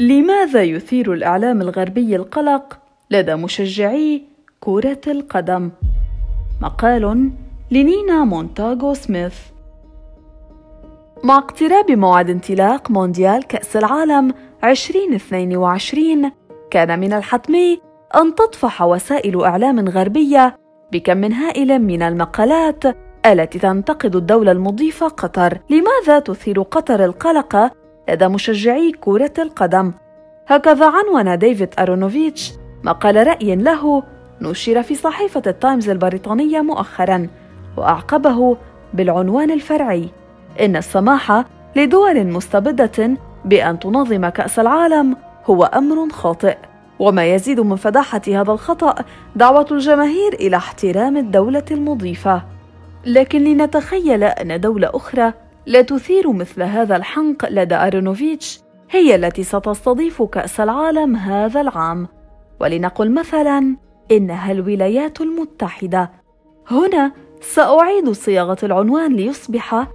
لماذا يثير الإعلام الغربي القلق لدى مشجعي كرة القدم؟ مقال لنينا مونتاغو سميث مع اقتراب موعد انطلاق مونديال كأس العالم 2022 كان من الحتمي أن تطفح وسائل إعلام غربية بكم هائل من المقالات التي تنتقد الدولة المضيفة قطر لماذا تثير قطر القلق لدى مشجعي كرة القدم. هكذا عنون ديفيد أرونوفيتش. مقال رأي له نشر في صحيفة التايمز البريطانية مؤخرا وأعقبه بالعنوان الفرعي. إن السماح لدول مستبدة بأن تنظم كأس العالم هو أمر خاطئ. وما يزيد من فداحة هذا الخطأ دعوة الجماهير إلى احترام الدولة المضيفة. لكن لنتخيل أن دولة أخرى لا تثير مثل هذا الحنق لدى أرونوفيتش هي التي ستستضيف كأس العالم هذا العام ولنقل مثلا إنها الولايات المتحدة هنا سأعيد صياغة العنوان ليصبح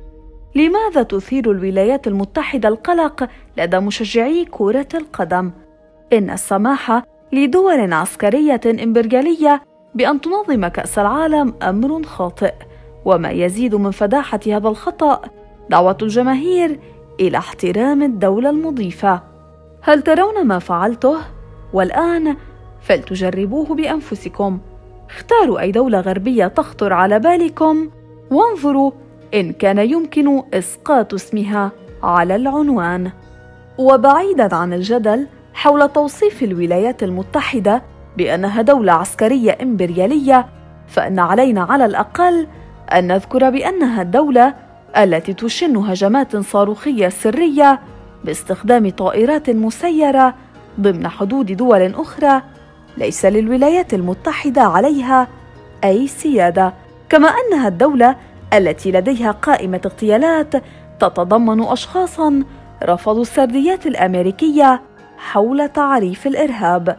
لماذا تثير الولايات المتحدة القلق لدى مشجعي كرة القدم؟ إن السماح لدول عسكرية إمبريالية بأن تنظم كأس العالم أمر خاطئ، وما يزيد من فداحة هذا الخطأ دعوة الجماهير إلى احترام الدولة المضيفة. هل ترون ما فعلته؟ والآن فلتجربوه بأنفسكم. اختاروا أي دولة غربية تخطر على بالكم وانظروا إن كان يمكن إسقاط اسمها على العنوان. وبعيدا عن الجدل حول توصيف الولايات المتحدة بأنها دولة عسكرية إمبريالية، فإن علينا على الأقل أن نذكر بأنها الدولة التي تشن هجمات صاروخية سرية باستخدام طائرات مسيرة ضمن حدود دول أخرى ليس للولايات المتحدة عليها أي سيادة، كما أنها الدولة التي لديها قائمة اغتيالات تتضمن أشخاصا رفضوا السرديات الأمريكية حول تعريف الإرهاب.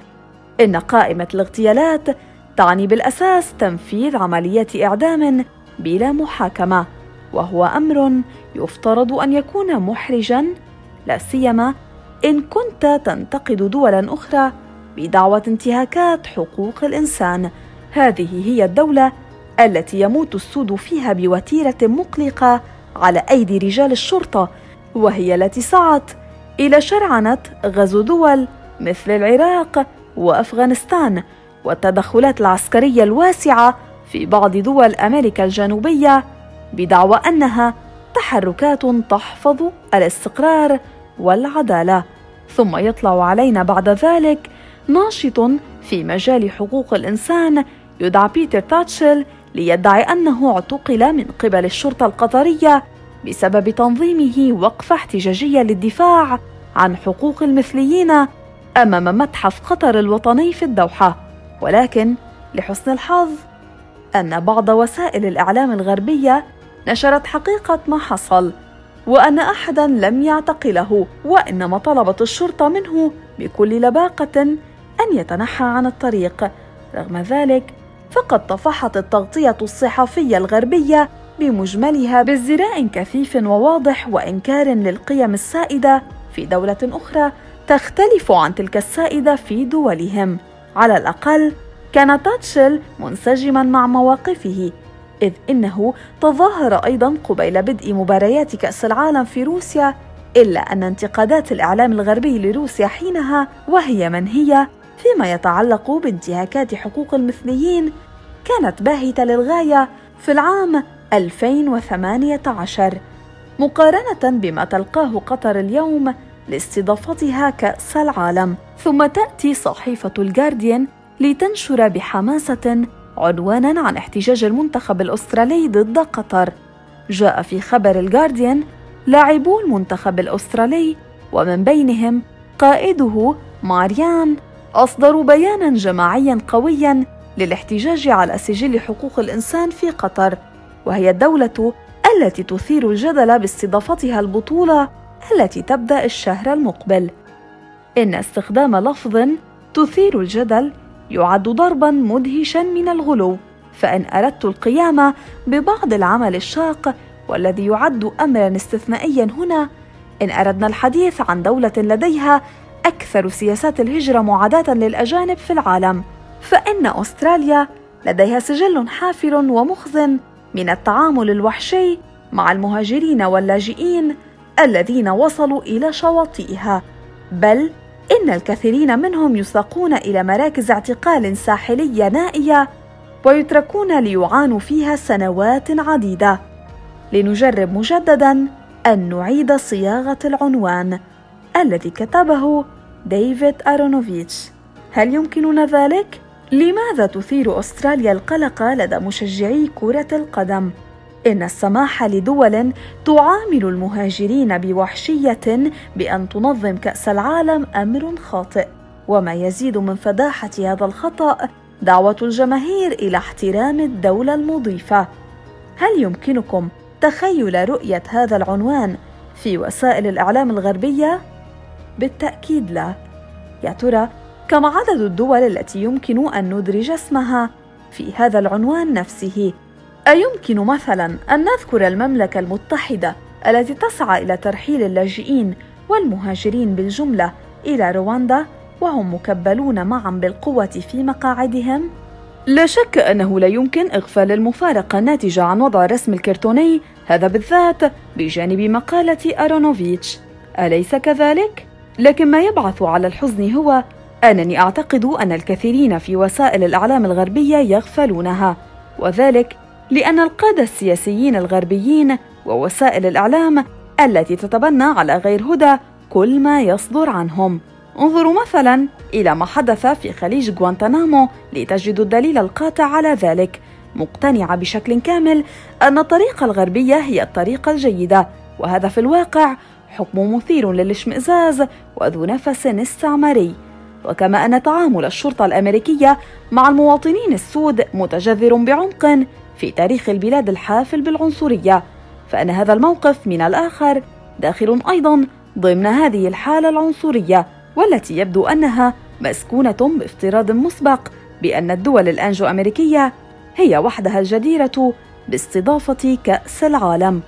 إن قائمة الاغتيالات تعني بالأساس تنفيذ عمليات إعدام بلا محاكمة، وهو أمر يفترض أن يكون محرجا لا سيما إن كنت تنتقد دولا أخرى بدعوى انتهاكات حقوق الإنسان. هذه هي الدولة التي يموت السود فيها بوتيرة مقلقة على أيدي رجال الشرطة وهي التي سعت إلى شرعنة غزو دول مثل العراق وأفغانستان والتدخلات العسكرية الواسعة في بعض دول أمريكا الجنوبية بدعوى أنها تحركات تحفظ الاستقرار والعدالة. ثم يطلع علينا بعد ذلك ناشط في مجال حقوق الإنسان يدعى بيتر تاتشل ليدعي أنه اعتقل من قبل الشرطة القطرية بسبب تنظيمه وقفة احتجاجية للدفاع عن حقوق المثليين أمام متحف قطر الوطني في الدوحة. ولكن لحسن الحظ أن بعض وسائل الإعلام الغربية نشرت حقيقة ما حصل وأن أحدا لم يعتقله وإنما طلبت الشرطة منه بكل لباقة أن يتنحى عن الطريق. رغم ذلك فقد طفحت التغطية الصحفية الغربية بمجملها بازدراء كثيف وواضح وإنكار للقيم السائدة في دولة أخرى تختلف عن تلك السائدة في دولهم. على الأقل كان تاتشل منسجما مع مواقفه إذ إنه تظاهر أيضا قبيل بدء مباريات كأس العالم في روسيا إلا أن انتقادات الإعلام الغربي لروسيا حينها وهي من هي فيما يتعلق بانتهاكات حقوق المثليين كانت باهتة للغاية في العام 2018 مقارنة بما تلقاه قطر اليوم لاستضافتها كأس العالم. ثم تأتي صحيفة الجارديان لتنشر بحماسة عنوانا عن احتجاج المنتخب الأسترالي ضد قطر. جاء في خبر الجارديان لاعبو المنتخب الأسترالي ومن بينهم قائده ماريان. أصدروا بيانا جماعيا قويا للاحتجاج على سجل حقوق الإنسان في قطر وهي الدولة التي تثير الجدل باستضافتها البطولة التي تبدأ الشهر المقبل. إن استخدام لفظ تثير الجدل يعد ضربا مدهشا من الغلو فإن أردت القيام ببعض العمل الشاق والذي يعد أمرا استثنائيا هنا إن أردنا الحديث عن دولة لديها أكثر سياسات الهجرة معاداة للأجانب في العالم فإن أستراليا لديها سجل حافل ومخزن من التعامل الوحشي مع المهاجرين واللاجئين الذين وصلوا إلى شواطئها بل إن الكثيرين منهم يساقون إلى مراكز اعتقال ساحلية نائية ويتركون ليعانوا فيها سنوات عديدة لنجرب مجددا أن نعيد صياغة العنوان الذي كتبه ديفيد أرونوفيتش هل يمكننا ذلك؟ لماذا تثير أستراليا القلق لدى مشجعي كرة القدم؟ إن السماح لدول تعامل المهاجرين بوحشية بأن تنظم كأس العالم أمر خاطئ، وما يزيد من فداحة هذا الخطأ دعوة الجماهير إلى احترام الدولة المضيفة. هل يمكنكم تخيل رؤية هذا العنوان في وسائل الإعلام الغربية؟ بالتأكيد لا. يا ترى كم عدد الدول التي يمكن أن ندرج اسمها في هذا العنوان نفسه؟ أيمكن مثلا أن نذكر المملكة المتحدة التي تسعى إلى ترحيل اللاجئين والمهاجرين بالجملة إلى رواندا وهم مكبلون معا بالقوة في مقاعدهم؟ لا شك أنه لا يمكن إغفال المفارقة الناتجة عن وضع الرسم الكرتوني هذا بالذات بجانب مقالة أرونوفيتش أليس كذلك؟ لكن ما يبعث على الحزن هو أنني أعتقد أن الكثيرين في وسائل الإعلام الغربية يغفلونها وذلك لأن القادة السياسيين الغربيين ووسائل الإعلام التي تتبنى على غير هدى كل ما يصدر عنهم. انظروا مثلا إلى ما حدث في خليج غوانتنامو لتجدوا الدليل القاطع على ذلك مقتنعة بشكل كامل أن الطريقة الغربية هي الطريقة الجيدة وهذا في الواقع حكم مثير للاشمئزاز وذو نفس استعماري. وكما أن تعامل الشرطة الأمريكية مع المواطنين السود متجذر بعمق في تاريخ البلاد الحافل بالعنصرية فإن هذا الموقف من الآخر داخل أيضا ضمن هذه الحالة العنصرية والتي يبدو أنها مسكونة بافتراض مسبق بأن الدول الأنجو أمريكية هي وحدها الجديرة باستضافة كأس العالم.